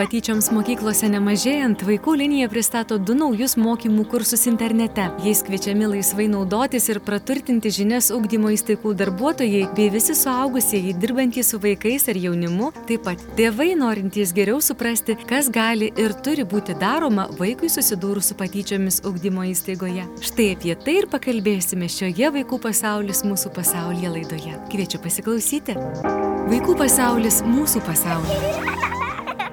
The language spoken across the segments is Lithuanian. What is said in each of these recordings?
Patyčioms mokyklose nemažėjant, vaikų linija pristato du naujus mokymų kursus internete. Jais kviečiami laisvai naudotis ir praturtinti žinias ugdymo įstaigų darbuotojai bei visi suaugusieji dirbantys su vaikais ar jaunimu, taip pat tėvai norintys geriau suprasti, kas gali ir turi būti daroma vaikui susidūrus su patyčiomis ugdymo įstaigoje. Štai apie tai ir pakalbėsime šioje Vaikų pasaulis mūsų pasaulyje laidoje. Kviečiu pasiklausyti. Vaikų pasaulis mūsų pasaulyje.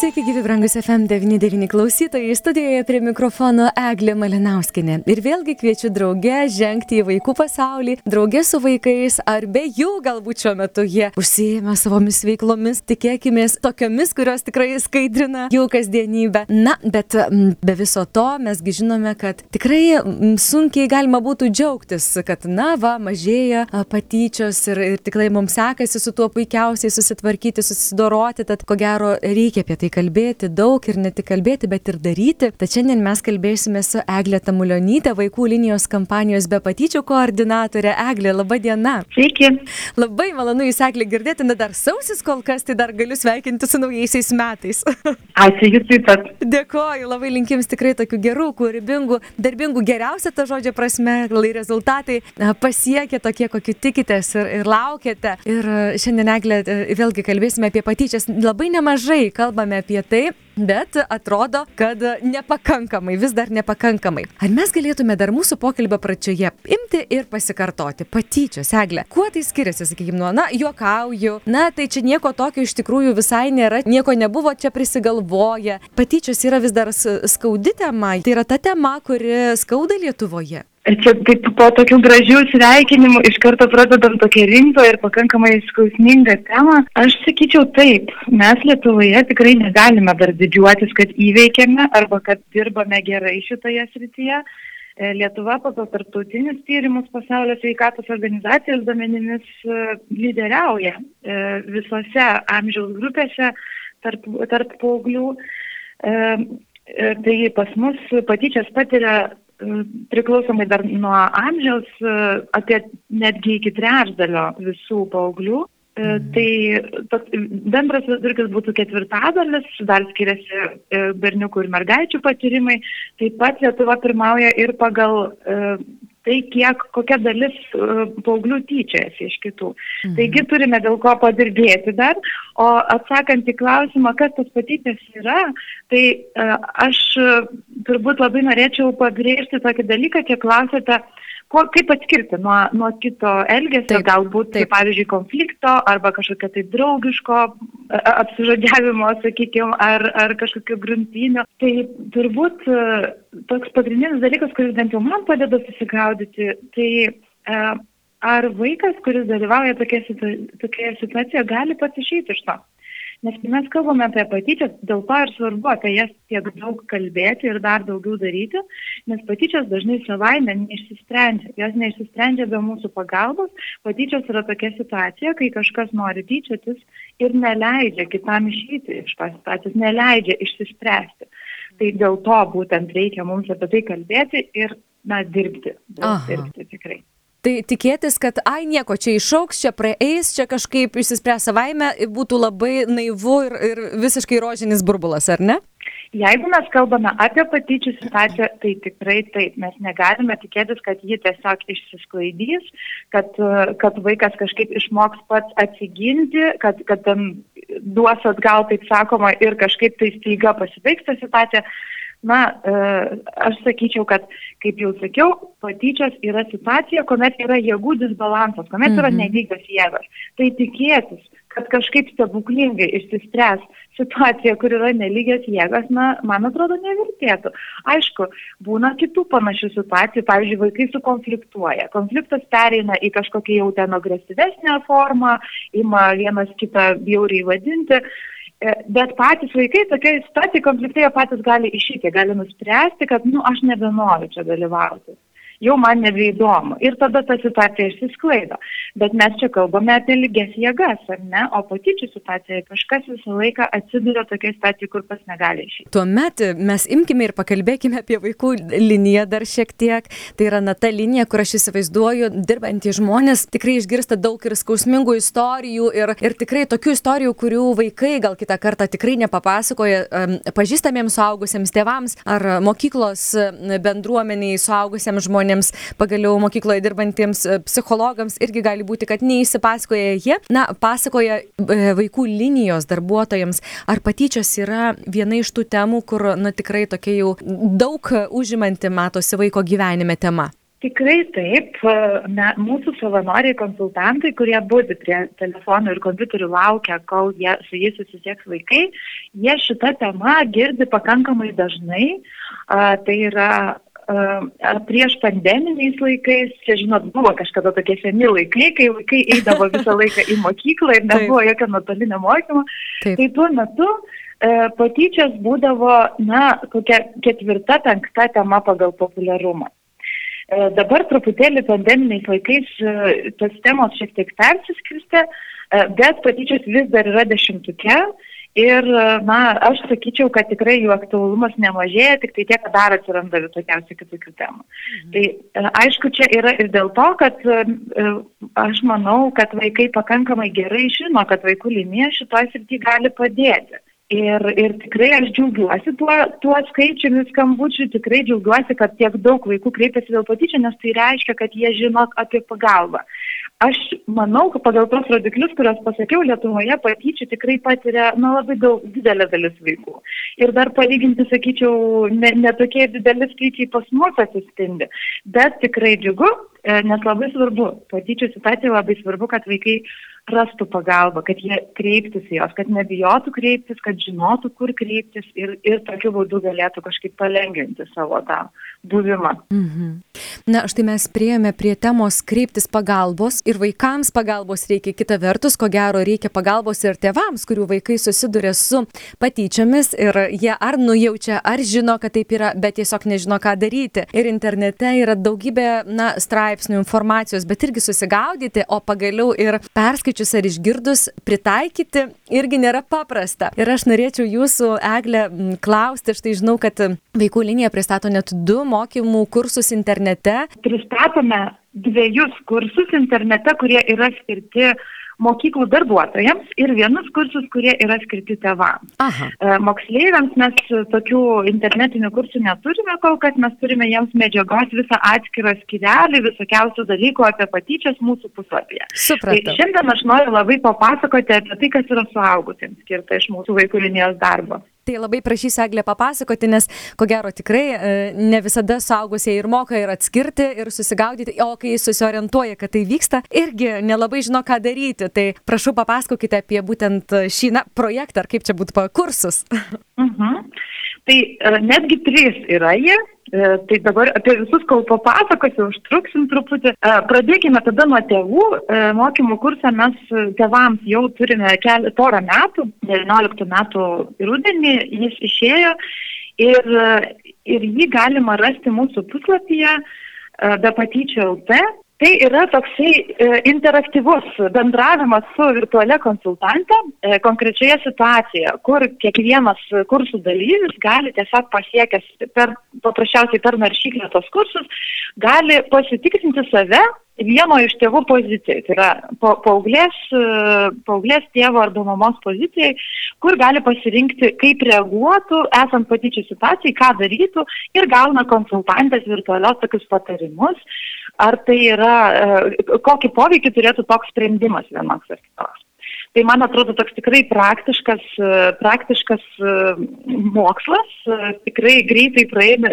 Sveiki, gyvi brangus FM99 klausytojai. Studijoje prie mikrofono Eglė Malinauskinė. Ir vėlgi kviečiu drauge žengti į vaikų pasaulį, drauge su vaikais, ar be jų galbūt šiuo metu jie užsijėmė savomis veiklomis, tikėkime, tokiomis, kurios tikrai skaidrina jų kasdienybę. Na, bet be viso to mesgi žinome, kad tikrai sunkiai galima būtų džiaugtis, kad, na, va, mažėja patyčios ir, ir tikrai mums sekasi su tuo puikiausiai susitvarkyti, susidoroti, tad ko gero reikia apie tai kalbėti daug ir ne tik kalbėti, bet ir daryti. Tad šiandien mes kalbėsime su Eglė Tamulionytė, vaikų linijos kampanijos be patyčių koordinatorė. Eglė, laba diena. Sveiki. Labai malonu jūs, Eglė, girdėti, na dar sausis kol kas, tai dar galiu sveikinti su naujaisiais metais. Ačiū jūs taip pat. Dėkoju, labai linkims tikrai tokių gerų, kūrybingų, darbingų, geriausia ta žodžio prasme, lai rezultatai pasiekia tokie, kokiu tikitės ir, ir laukiate. Ir šiandien, Eglė, vėlgi kalbėsime apie patyčias. Labai nemažai kalbame apie tai, bet atrodo, kad nepakankamai, vis dar nepakankamai. Ar mes galėtume dar mūsų pokalbio pradžioje imti ir pasikartoti patyčios, eglė? Kuo tai skiriasi, sakykime, nuo, na, juokauju, na, tai čia nieko tokio iš tikrųjų visai nėra, nieko nebuvo čia prisigalvoja. Patyčios yra vis dar skaudi tema, tai yra ta tema, kuri skauda Lietuvoje. Čia taip po tokių gražių sveikinimų iš karto pradedam tokią rimtą ir pakankamai skausmingą temą. Aš sakyčiau taip, mes Lietuvoje tikrai negalime dar didžiuotis, kad įveikėme arba kad dirbame gerai šitoje srityje. E, Lietuva pagal tarptautinius tyrimus pasaulio sveikatos organizacijos duomenimis e, lyderiauja e, visose amžiaus grupėse tarp, tarp paauglių. Tai pas mus patyčias patiria priklausomai dar nuo amžiaus, apie netgi iki trečdalio visų paauglių. Mhm. Tai bendras vidurkis būtų ketvirtadalis, dar skiriasi e, berniukų ir mergaičių patyrimai. Taip pat Lietuva pirmauja ir pagal e, tai, kiek, kokia dalis uh, paauglių tyčiasi iš kitų. Mhm. Taigi turime dėl ko padirbėti dar. O atsakant į klausimą, kas tas patytis yra, tai uh, aš uh, turbūt labai norėčiau pabrėžti tokį dalyką, kiek klausėte, ko, kaip atskirti nuo, nuo kito elgesio, taip, galbūt, taip. pavyzdžiui, konflikto arba kažkokio tai draugiško apsižodžiavimo, sakykime, ar, ar kažkokio gruntinio. Tai turbūt toks pagrindinis dalykas, kuris bent jau man padeda susigaudyti, tai ar vaikas, kuris dalyvauja tokioje situacijoje, gali pats išeiti iš to. Nes kai mes kalbame apie patyčias, dėl to ir svarbu apie jas tiek daug kalbėti ir dar daugiau daryti, nes patyčias dažnai savaime neišsisprendžia. Jos neišsisprendžia be mūsų pagalbos. Patyčios yra tokia situacija, kai kažkas nori tyčiotis ir neleidžia kitam išeiti iš tos situacijos, neleidžia išsispręsti. Tai dėl to būtent reikia mums apie tai kalbėti ir, na, dirbti. Dirbti tikrai. Tai tikėtis, kad ai nieko čia išauks, čia praeis, čia kažkaip išsispręs savaime, būtų labai naivu ir, ir visiškai rožinis burbulas, ar ne? Jeigu mes kalbame apie patyčių situaciją, tai tikrai taip, mes negalime tikėtis, kad ji tiesiog išsisklaidys, kad, kad vaikas kažkaip išmoks pats atsiginti, kad, kad ten duos atgal, taip sakoma, ir kažkaip tai staiga pasibaigs ta situacija. Na, e, aš sakyčiau, kad, kaip jau sakiau, patyčios yra situacija, kuomet yra jėgų disbalansas, kuomet yra mhm. nelygios jėgos. Tai tikėtis, kad kažkaip stebuklingai išsispręs situacija, kur yra nelygios jėgos, na, man atrodo, nevertėtų. Aišku, būna kitų panašių situacijų, pavyzdžiui, vaikai sukonfliktuoja. Konfliktas pereina į kažkokią jau ten agresyvesnę formą, ima vienas kitą bjauriai vadinti. E, bet patys vaikai tokia situacija konfliktai patys gali išėti, gali nuspręsti, kad, nu, aš nebenoriu čia dalyvauti. Jau man nebeįdomu. Ir tada ta situacija išsisklaido. Bet mes čia kalbame apie lygias jėgas, ar ne? O patyčių situacijoje kažkas visą laiką atsiduria tokia situacija, kur pas negali išeiti. Tuomet mes imkime ir pakalbėkime apie vaikų liniją dar šiek tiek. Tai yra na ta linija, kur aš įsivaizduoju, dirbantys žmonės tikrai išgirsta daug ir skausmingų istorijų ir, ir tikrai tokių istorijų, kurių vaikai gal kitą kartą tikrai nepapasakoja um, pažįstamiems suaugusiems tėvams ar mokyklos bendruomeniai suaugusiems žmonėms, pagaliau mokykloje dirbantiems psichologams irgi gali būti, kad neįsipasakoja jie, na, pasakoja e, vaikų linijos darbuotojams. Ar patyčios yra viena iš tų temų, kur, na, tikrai tokia jau daug užimanti matosi vaiko gyvenime tema? Tikrai taip. Na, mūsų savanoriai konsultantai, kurie būdi prie telefonų ir kompiuterių laukia, kol jie, su jais susisieks vaikai, jie šitą temą girdi pakankamai dažnai. A, tai yra prieš pandeminiais laikais, čia žinot, buvo kažkada tokie seni laikai, kai vaikai eidavo visą laiką į mokyklą ir nebuvo jokio nuotolinio mokymo, Taip. tai tuo metu e, patyčios būdavo, na, kokia ketvirta, penkta tema pagal populiarumą. E, dabar truputėlį pandeminiais laikais e, tos temos šiek tiek persiskirstė, e, bet patyčios vis dar yra dešimtuke. Ir, na, aš sakyčiau, kad tikrai jų aktualumas nemažėja, tik tai tiek, kad dar atsiranda visokiausių kitokių temų. Mhm. Tai aišku, čia yra ir dėl to, kad aš manau, kad vaikai pakankamai gerai žino, kad vaikų linija šitoje srityje gali padėti. Ir, ir tikrai aš džiaugiuosi tuo, tuo skaičiumi skambučių, tikrai džiaugiuosi, kad tiek daug vaikų kreipiasi dėl patyčių, nes tai reiškia, kad jie žino apie pagalbą. Aš manau, kad pagal tos rodiklius, kuriuos pasakiau, Lietuvoje patyčių tikrai patiria na, labai daug, didelė dalis vaikų. Ir dar palyginti, sakyčiau, ne, ne tokie dideli skaičiai pas mus atsispindi. Bet tikrai džiugu, e, nes labai svarbu, patyčių situacija labai svarbu, kad vaikai rastų pagalbą, kad jie kreiptųsi jos, kad nebijotų kreiptis, kad žinotų, kur kreiptis ir, ir tokiu būdu galėtų kažkaip palengvinti savo tą buvimą. Mhm. Na, štai mes prieėmė prie temos kreiptis pagalbos ir vaikams pagalbos reikia, kita vertus, ko gero reikia pagalbos ir tėvams, kurių vaikai susiduria su patyčiomis ir jie ar nujaučia, ar žino, kad taip yra, bet tiesiog nežino, ką daryti. Ir internete yra daugybė, na, straipsnių, informacijos, bet irgi susigaudyti, o pagaliau ir perskaičiuoti perskaičius ar išgirdus pritaikyti irgi nėra paprasta. Ir aš norėčiau jūsų, Eglė, klausti, štai žinau, kad vaikų linija pristato net du mokymų kursus internete. Pristatome dviejus kursus internete, kurie yra skirti mokyklų darbuotojams ir vienus kursus, kurie yra skirti tėvams. Aha. E, moksleiviams mes tokių internetinių kursų neturime kol kas, mes turime jiems medžiagos visą atskirą skirelį, visokiausių dalykų apie patyčias mūsų puslapyje. Supratau. Tai šiandien aš noriu labai papasakoti apie tai, kas yra suaugusiems skirta iš mūsų vaikų linijos darbo. Tai labai prašysiu Eglę papasakoti, nes ko gero tikrai e, ne visada suaugusieji ir moka ir atskirti ir susigaudyti, o kai susiorientuoja, kad tai vyksta, irgi nelabai žino, ką daryti. Tai prašau papasakokite apie būtent šį na, projektą, ar kaip čia būtų kursus. Mhm. Tai e, netgi trys yra jie. E, tai dabar apie visus, kol papasakosiu, užtruksim truputį. E, pradėkime tada nuo tėvų. Mokymų kursą mes tėvams jau turime keli, porą metų, 19 metų rudenį jis išėjo ir, ir jį galima rasti mūsų puslapyje be patyčio LT Tai yra toksai e, interaktyvus bendravimas su virtualia konsultante e, konkrečioje situacijoje, kur kiekvienas kursų dalyvis gali tiesiog pasiekęs per, paprasčiausiai per naršyklę tos kursus, gali pasitikrinti save vieno iš tėvų pozicijai, tai yra pa, paauglės, paauglės tėvo arba mamos pozicijai, kur gali pasirinkti, kaip reaguotų esant patyčių situacijai, ką darytų ir gauna konsultantės virtualios tokius patarimus, ar tai yra, e, kokį poveikį turėtų toks sprendimas vienoks ar kitoks. Tai man atrodo toks tikrai praktiškas, e, praktiškas e, mokslas, tikrai greitai, praeina,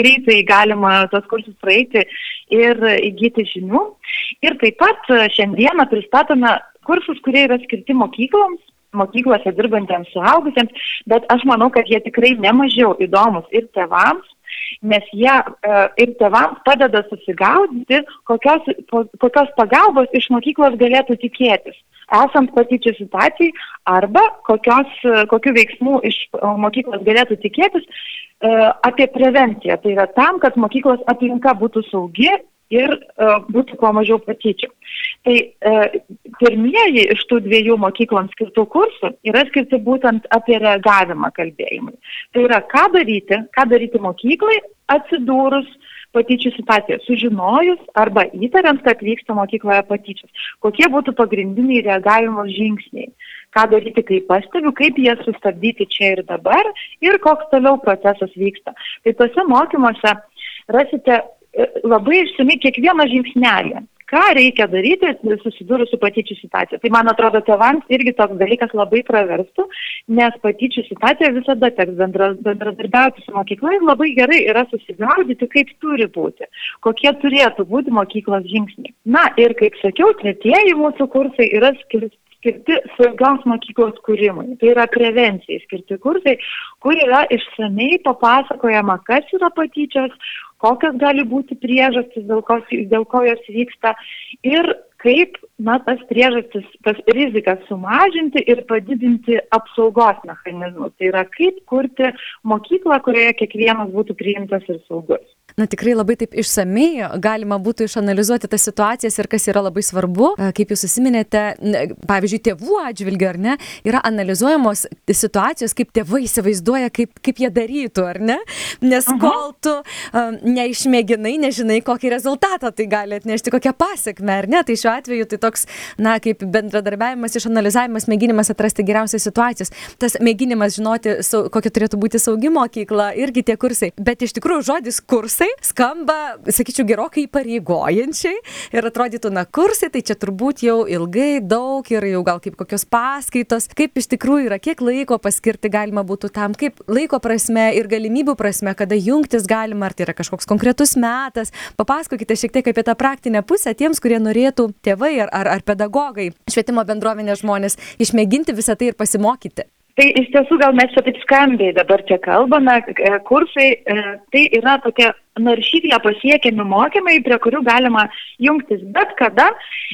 greitai galima tos kursus praeiti ir įgyti žinių. Ir taip pat šiandieną pristatome kursus, kurie yra skirti mokykloms, mokyklose dirbantiems suaugusiems, bet aš manau, kad jie tikrai nemažiau įdomus ir tevams, nes jie e, ir tėvams padeda susigaudyti, kokios, kokios pagalbos iš mokyklos galėtų tikėtis esant patyčių situacijai arba kokios, kokiu veiksmu iš mokyklos galėtų tikėtis e, apie prevenciją. Tai yra tam, kad mokyklos aplinka būtų saugi ir uh, būtų kuo mažiau patyčių. Tai pirmieji iš tų dviejų mokykloms skirtų kursų yra skirti būtent apie reagavimą kalbėjimui. Tai yra, ką daryti, ką daryti mokyklai atsidūrus patyčių situaciją, sužinojus arba įtariant, kad vyksta mokykloje patyčios. Kokie būtų pagrindiniai reagavimo žingsniai, ką daryti, kai pastebiu, kaip jas sustabdyti čia ir dabar ir koks toliau procesas vyksta. Tai tuose mokymuose rasite labai išsami kiekvieną žingsnelį. Ką reikia daryti susidūrus su patyčių situacija. Tai man atrodo, tėvams irgi toks dalykas labai praverstų, nes patyčių situacija visada teks bendra, bendradarbiauti su mokykla ir labai gerai yra susigaudyti, kaip turi būti, kokie turėtų būti mokyklos žingsniai. Na ir kaip sakiau, tretieji mūsų kursai yra skirti skirti saugios mokyklos kūrimui. Tai yra prevencijai skirti kursai, kur yra išsamei papasakojama, kas yra patyčios, kokios gali būti priežastys, dėl ko, dėl ko jos vyksta ir kaip na, tas priežastis, tas rizikas sumažinti ir padidinti apsaugos mechanizmus. Tai yra kaip kurti mokyklą, kurioje kiekvienas būtų priimtas ir saugus na tikrai labai taip išsamei galima būtų išanalizuoti tas situacijas ir kas yra labai svarbu, kaip jūs susiminėte, pavyzdžiui, tėvų atžvilgiu, ar ne, yra analizuojamos situacijos, kaip tėvai įsivaizduoja, kaip, kaip jie darytų, ar ne? Nes Aha. kol tu um, neišmėginai, nežinai, kokį rezultatą tai gali atnešti, kokią pasiekmę, ar ne? Tai šiuo atveju tai toks, na, kaip bendradarbiavimas, išanalizavimas, mėginimas atrasti geriausias situacijas. Tas mėginimas žinoti, sau, kokia turėtų būti saugi mokykla, irgi tie kursai. Bet iš tikrųjų žodis kursai kursai skamba, sakyčiau, gerokai įpareigojančiai ir atrodytų, na, kursai tai čia turbūt jau ilgai, daug ir jau gal kaip kokios paskaitos, kaip iš tikrųjų yra, kiek laiko paskirti galima būtų tam, kaip laiko prasme ir galimybių prasme, kada jungtis galima, ar tai yra kažkoks konkretus metas. Papasakokite šiek tiek apie tą praktinę pusę tiems, kurie norėtų tėvai ar, ar, ar pedagogai, švietimo bendruomenės žmonės, išmėginti visą tai ir pasimokyti. Tai iš tiesų gal mes čia taip skambiai dabar čia kalbame, kursai, e, tai yra tokia naršyklę pasiekiami mokymai, prie kurių galima jungtis bet kada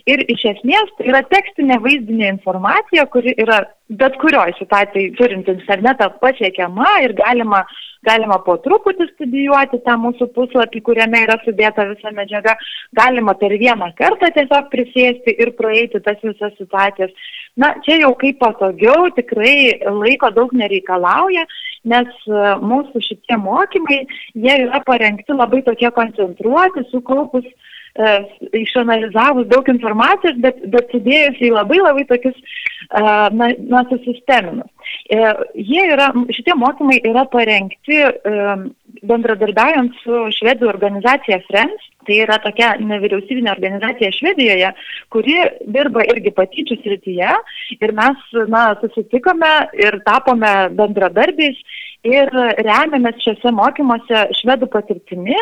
ir iš esmės tai yra tekstinė vaizdinė informacija, kuri yra bet kurioje situacijai turint internetą pasiekiama ir galima, galima po truputį studijuoti tą mūsų puslapį, kuriame yra sudėta visa medžiaga, galima per vieną kartą tiesiog prisėsti ir praeiti tas visas situacijas. Na, čia jau kaip patogiau, tikrai laiko daug nereikalauja nes e, mūsų šitie mokymai, jie yra parengti labai tokie koncentruoti, sukaupus, e, išanalizavus daug informacijos, bet, bet sudėjus į labai labai tokius, e, na, na susisteminus. E, jie yra, šitie mokymai yra parengti e, bendradarbiaujant su švedų organizacija Friends. Tai yra tokia nevyriausybinė organizacija Švedijoje, kuri dirba irgi patyčių srityje. Ir mes na, susitikome ir tapome bendradarbiais ir remiamės šiuose mokymuose švedų patirtimi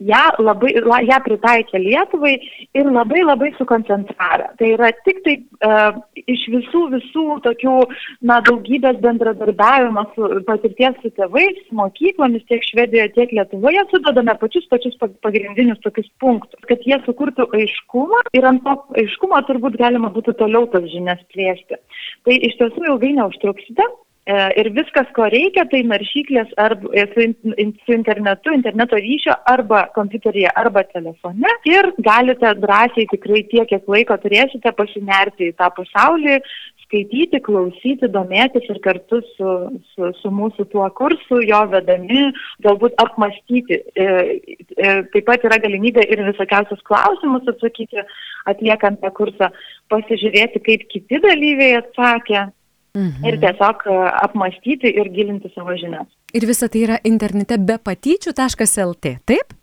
ją labai, ją pritaikė Lietuvai ir labai labai sukoncentravę. Tai yra tik tai uh, iš visų, visų tokių, na, daugybės bendradarbiavimo su patirties su tėvais, mokyklomis tiek Švedijoje, tiek Lietuvoje sudedame pačius pačius pagrindinius tokius punktus, kad jie sukurtų aiškumą ir ant to aiškumo turbūt galima būtų toliau tas žinias plėsti. Tai iš tiesų ilgai neužtruksite, E, ir viskas, ko reikia, tai naršyklės arba, su, su internetu, interneto ryšio arba kompiuteryje, arba telefone. Ir galite drąsiai tikrai tiek, kiek laiko turėsite pasinerti į tą pasaulį, skaityti, klausyti, domėtis ir kartu su, su, su mūsų tuo kursu, jo vedami, galbūt apmastyti. E, taip pat yra galimybė ir visokiausius klausimus atsakyti, atliekant tą kursą, pasižiūrėti, kaip kiti dalyviai atsakė, Mhm. Ir tiesiog e, apmastyti ir gilinti savo žinias. Ir visa tai yra internete be patyčių.lt, taip?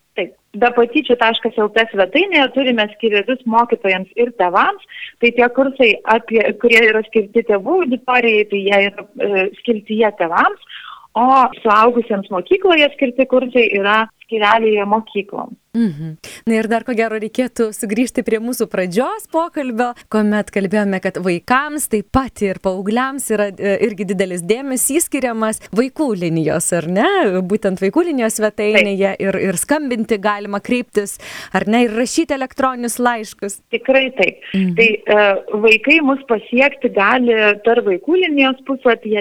Be patyčių.lt svetainėje turime skirius mokytojams ir tevams. Tai tie kursai, apie, kurie yra skirti tėvų auditorijai, tai jie yra e, skirti jie tevams, o suaugusiems mokykloje skirti kursai yra skirelėje mokykloms. Mhm. Na ir dar ko gero reikėtų sugrįžti prie mūsų pradžios pokalbio, kuomet kalbėjome, kad vaikams taip pat ir paaugliams yra e, irgi didelis dėmesys skiriamas vaikų linijos, ar ne? Būtent vaikų linijos svetainėje ir, ir skambinti galima kreiptis, ar ne, ir rašyti elektroninius laiškus. Tikrai taip. Mhm. Tai uh, vaikai mus pasiekti gali per vaikų linijos puslapį,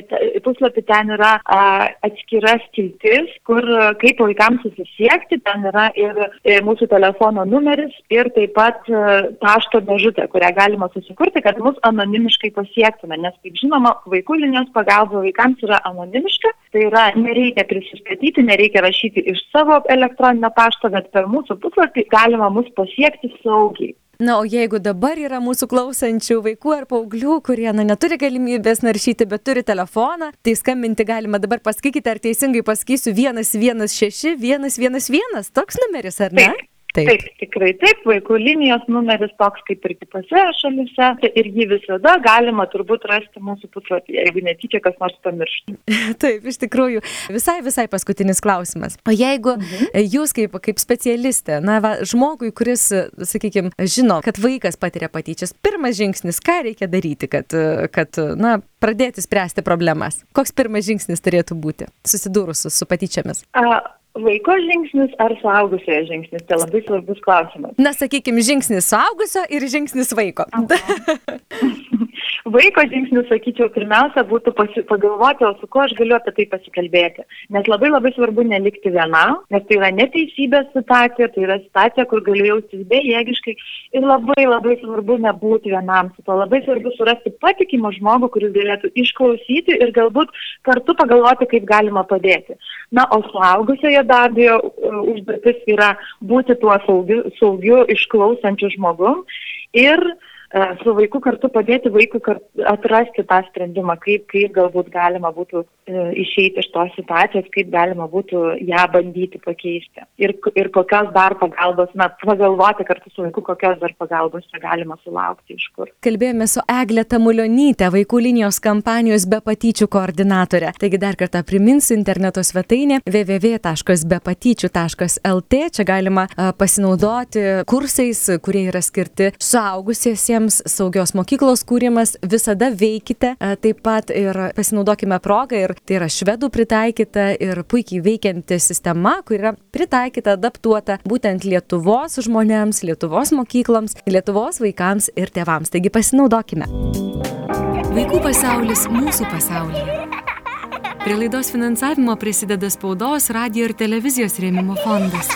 puslapį ten yra uh, atskira skiltis, kur kaip vaikams susisiekti, ten yra ir E, mūsų telefono numeris ir taip pat e, pašto dėžutė, kurią galima susikurti, kad mus anonimiškai pasiektume. Nes, kaip žinoma, vaikų linijos pagalba vaikams yra anonimiška, tai yra nereikia prisistatyti, nereikia rašyti iš savo elektroninio pašto, bet per mūsų puslapį galima mus pasiekti saugiai. Na, o jeigu dabar yra mūsų klausančių vaikų ar paauglių, kurie na, neturi galimybės naršyti, bet turi telefoną, tai skambinti galima dabar pasakykite, ar teisingai pasakysiu 116 111, toks numeris, ar ne? Taip. Taip. tikrai taip, vaikų linijos numeris toks kaip ir kitose šalise ir jį visada galima turbūt rasti mūsų puslapyje, jeigu netyčia kas nors pamirštų. taip, iš tikrųjų, visai, visai paskutinis klausimas. O jeigu mhm. jūs kaip, kaip specialistė, na, va, žmogui, kuris, sakykime, žino, kad vaikas patiria patyčias, pirmas žingsnis, ką reikia daryti, kad, kad na, pradėti spręsti problemas? Koks pirmas žingsnis turėtų būti susidūrus su, su patyčiamis? A, Vaiko žingsnis ar suaugusiojo žingsnis? Tai labai svarbus klausimas. Na, sakykime, žingsnis suaugusio ir žingsnis vaiko. Vaiko žingsnis, sakyčiau, pirmiausia būtų pasi, pagalvoti, o su kuo aš galiu apie tai pasikalbėti. Nes labai labai svarbu nelikti viena, nes tai yra neteisybės situacija, tai yra situacija, kur galiu jaustis bejėgiškai ir labai labai svarbu nebūti vienam. Su to labai svarbu surasti patikimą žmogų, kuris galėtų išklausyti ir galbūt kartu pagalvoti, kaip galima padėti. Na, o suaugusioje be abejo užduotis yra būti tuo saugiu, saugiu išklausančiu žmogum ir uh, su vaiku kartu padėti vaikui atrasti tą sprendimą, kaip, kaip galbūt galima būtų e, išeiti iš tos situacijos, kaip galima būtų ją bandyti pakeisti. Ir, ir kokios dar pagalbos, na, pagalvoti kartu su vaiku, kokios dar pagalbos čia galima sulaukti iš kur. Kalbėjome su Eglė Tamulionytė, vaikų linijos kampanijos be patyčių koordinatorė. Taigi dar kartą priminsiu interneto svetainė www.bepatyčių.lt. Čia galima pasinaudoti kursais, kurie yra skirti suaugusiesiems saugios mokyklos kūrimas visada veikite taip pat ir pasinaudokime progą ir tai yra švedų pritaikyta ir puikiai veikianti sistema kuri yra pritaikyta adaptuota būtent lietuvos žmonėms lietuvos mokykloms lietuvos vaikams ir tėvams. Taigi pasinaudokime. Vaikų pasaulis mūsų pasaulyje. Prie laidos finansavimo prisideda spaudos, radio ir televizijos rėmimo fondas.